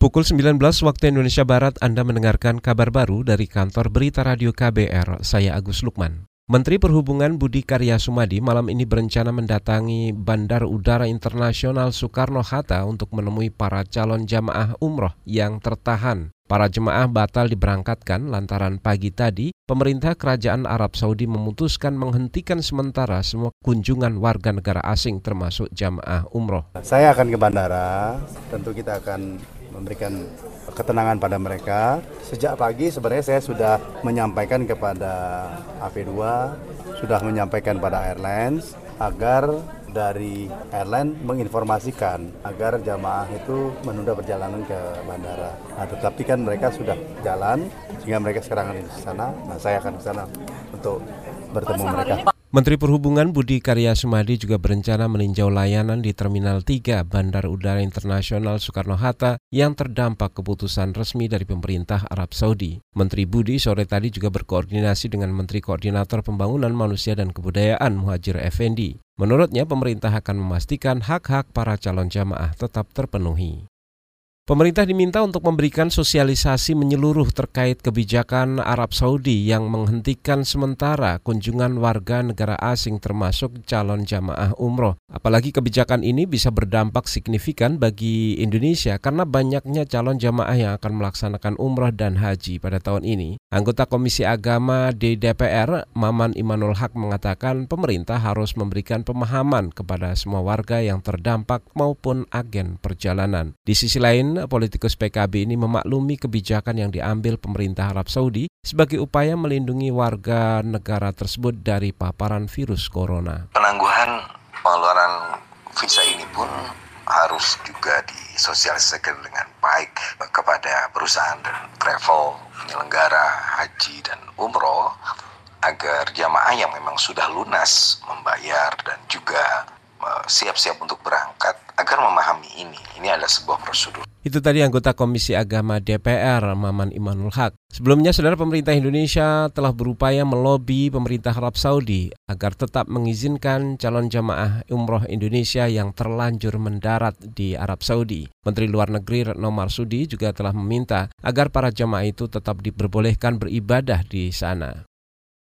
Pukul 19 waktu Indonesia Barat Anda mendengarkan kabar baru dari kantor berita radio KBR, saya Agus Lukman. Menteri Perhubungan Budi Karya Sumadi malam ini berencana mendatangi Bandar Udara Internasional Soekarno-Hatta untuk menemui para calon jamaah umroh yang tertahan. Para jemaah batal diberangkatkan lantaran pagi tadi pemerintah kerajaan Arab Saudi memutuskan menghentikan sementara semua kunjungan warga negara asing termasuk jamaah umroh. Saya akan ke bandara, tentu kita akan memberikan ketenangan pada mereka. Sejak pagi sebenarnya saya sudah menyampaikan kepada AP2, sudah menyampaikan pada airlines agar dari airline menginformasikan agar jamaah itu menunda perjalanan ke bandara. Nah, tetapi kan mereka sudah jalan sehingga mereka sekarang ada di sana. Nah, saya akan ke sana untuk bertemu mereka. Menteri Perhubungan Budi Karya Sumadi juga berencana meninjau layanan di Terminal 3 Bandar Udara Internasional Soekarno-Hatta yang terdampak keputusan resmi dari pemerintah Arab Saudi. Menteri Budi sore tadi juga berkoordinasi dengan Menteri Koordinator Pembangunan Manusia dan Kebudayaan Muhajir Effendi. Menurutnya pemerintah akan memastikan hak-hak para calon jamaah tetap terpenuhi. Pemerintah diminta untuk memberikan sosialisasi menyeluruh terkait kebijakan Arab Saudi yang menghentikan sementara kunjungan warga negara asing termasuk calon jamaah umroh. Apalagi kebijakan ini bisa berdampak signifikan bagi Indonesia karena banyaknya calon jamaah yang akan melaksanakan umroh dan haji pada tahun ini. Anggota Komisi Agama di DPR, Maman Imanul Haq mengatakan pemerintah harus memberikan pemahaman kepada semua warga yang terdampak maupun agen perjalanan. Di sisi lain, politikus PKB ini memaklumi kebijakan yang diambil pemerintah Arab Saudi sebagai upaya melindungi warga negara tersebut dari paparan virus corona. Penangguhan pengeluaran visa ini pun harus juga disosialisasikan dengan baik kepada perusahaan dan travel penyelenggara haji dan umroh agar jamaah yang memang sudah lunas membayar dan juga eh, siap-siap untuk berangkat agar memahami ini. Ini adalah sebuah prosedur. Itu tadi anggota Komisi Agama DPR, Maman Imanul Haq. Sebelumnya, saudara pemerintah Indonesia telah berupaya melobi pemerintah Arab Saudi agar tetap mengizinkan calon jamaah umroh Indonesia yang terlanjur mendarat di Arab Saudi. Menteri Luar Negeri Retno Marsudi juga telah meminta agar para jamaah itu tetap diperbolehkan beribadah di sana.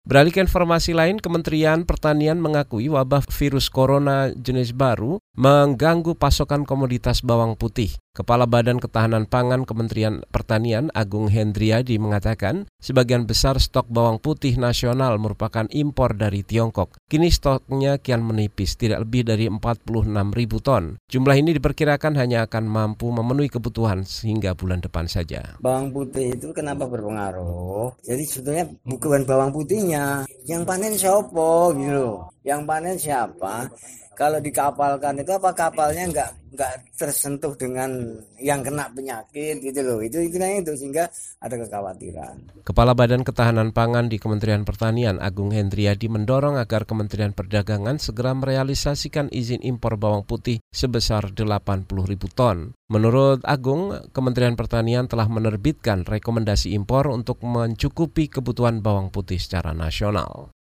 Beralih ke informasi lain, Kementerian Pertanian mengakui wabah virus corona jenis baru mengganggu pasokan komoditas bawang putih. Kepala Badan Ketahanan Pangan Kementerian Pertanian Agung Hendriadi mengatakan sebagian besar stok bawang putih nasional merupakan impor dari Tiongkok. Kini stoknya kian menipis, tidak lebih dari 46 ribu ton. Jumlah ini diperkirakan hanya akan mampu memenuhi kebutuhan sehingga bulan depan saja. Bawang putih itu kenapa berpengaruh? Jadi sebetulnya bukan bawang putihnya, yang panen siapa gitu Yang panen siapa? Kalau dikapalkan itu apa kapalnya nggak nggak tersentuh dengan yang kena penyakit gitu loh itu itu itu sehingga ada kekhawatiran. Kepala Badan Ketahanan Pangan di Kementerian Pertanian Agung Hendriadi mendorong agar Kementerian Perdagangan segera merealisasikan izin impor bawang putih sebesar 80 ribu ton. Menurut Agung, Kementerian Pertanian telah menerbitkan rekomendasi impor untuk mencukupi kebutuhan bawang putih secara nasional.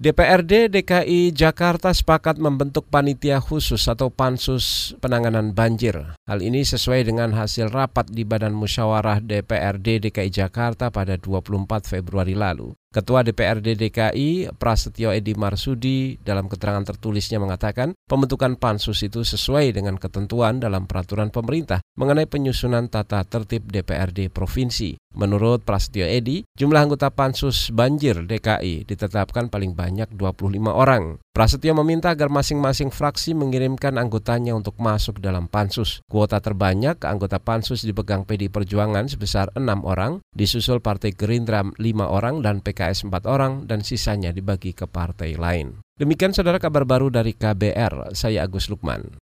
DPRD DKI Jakarta sepakat membentuk panitia khusus atau pansus penanganan banjir. Hal ini sesuai dengan hasil rapat di Badan Musyawarah DPRD DKI Jakarta pada 24 Februari lalu. Ketua DPRD DKI Prasetyo Edi Marsudi dalam keterangan tertulisnya mengatakan pembentukan pansus itu sesuai dengan ketentuan dalam peraturan pemerintah mengenai penyusunan tata tertib DPRD provinsi. Menurut Prasetyo Edi, jumlah anggota pansus banjir DKI ditetapkan paling banyak 25 orang. Prasetyo meminta agar masing-masing fraksi mengirimkan anggotanya untuk masuk dalam pansus. Kuota terbanyak anggota pansus dipegang PD Perjuangan sebesar 6 orang, disusul Partai Gerindra 5 orang dan PKS 4 orang dan sisanya dibagi ke partai lain. Demikian saudara kabar baru dari KBR, saya Agus Lukman.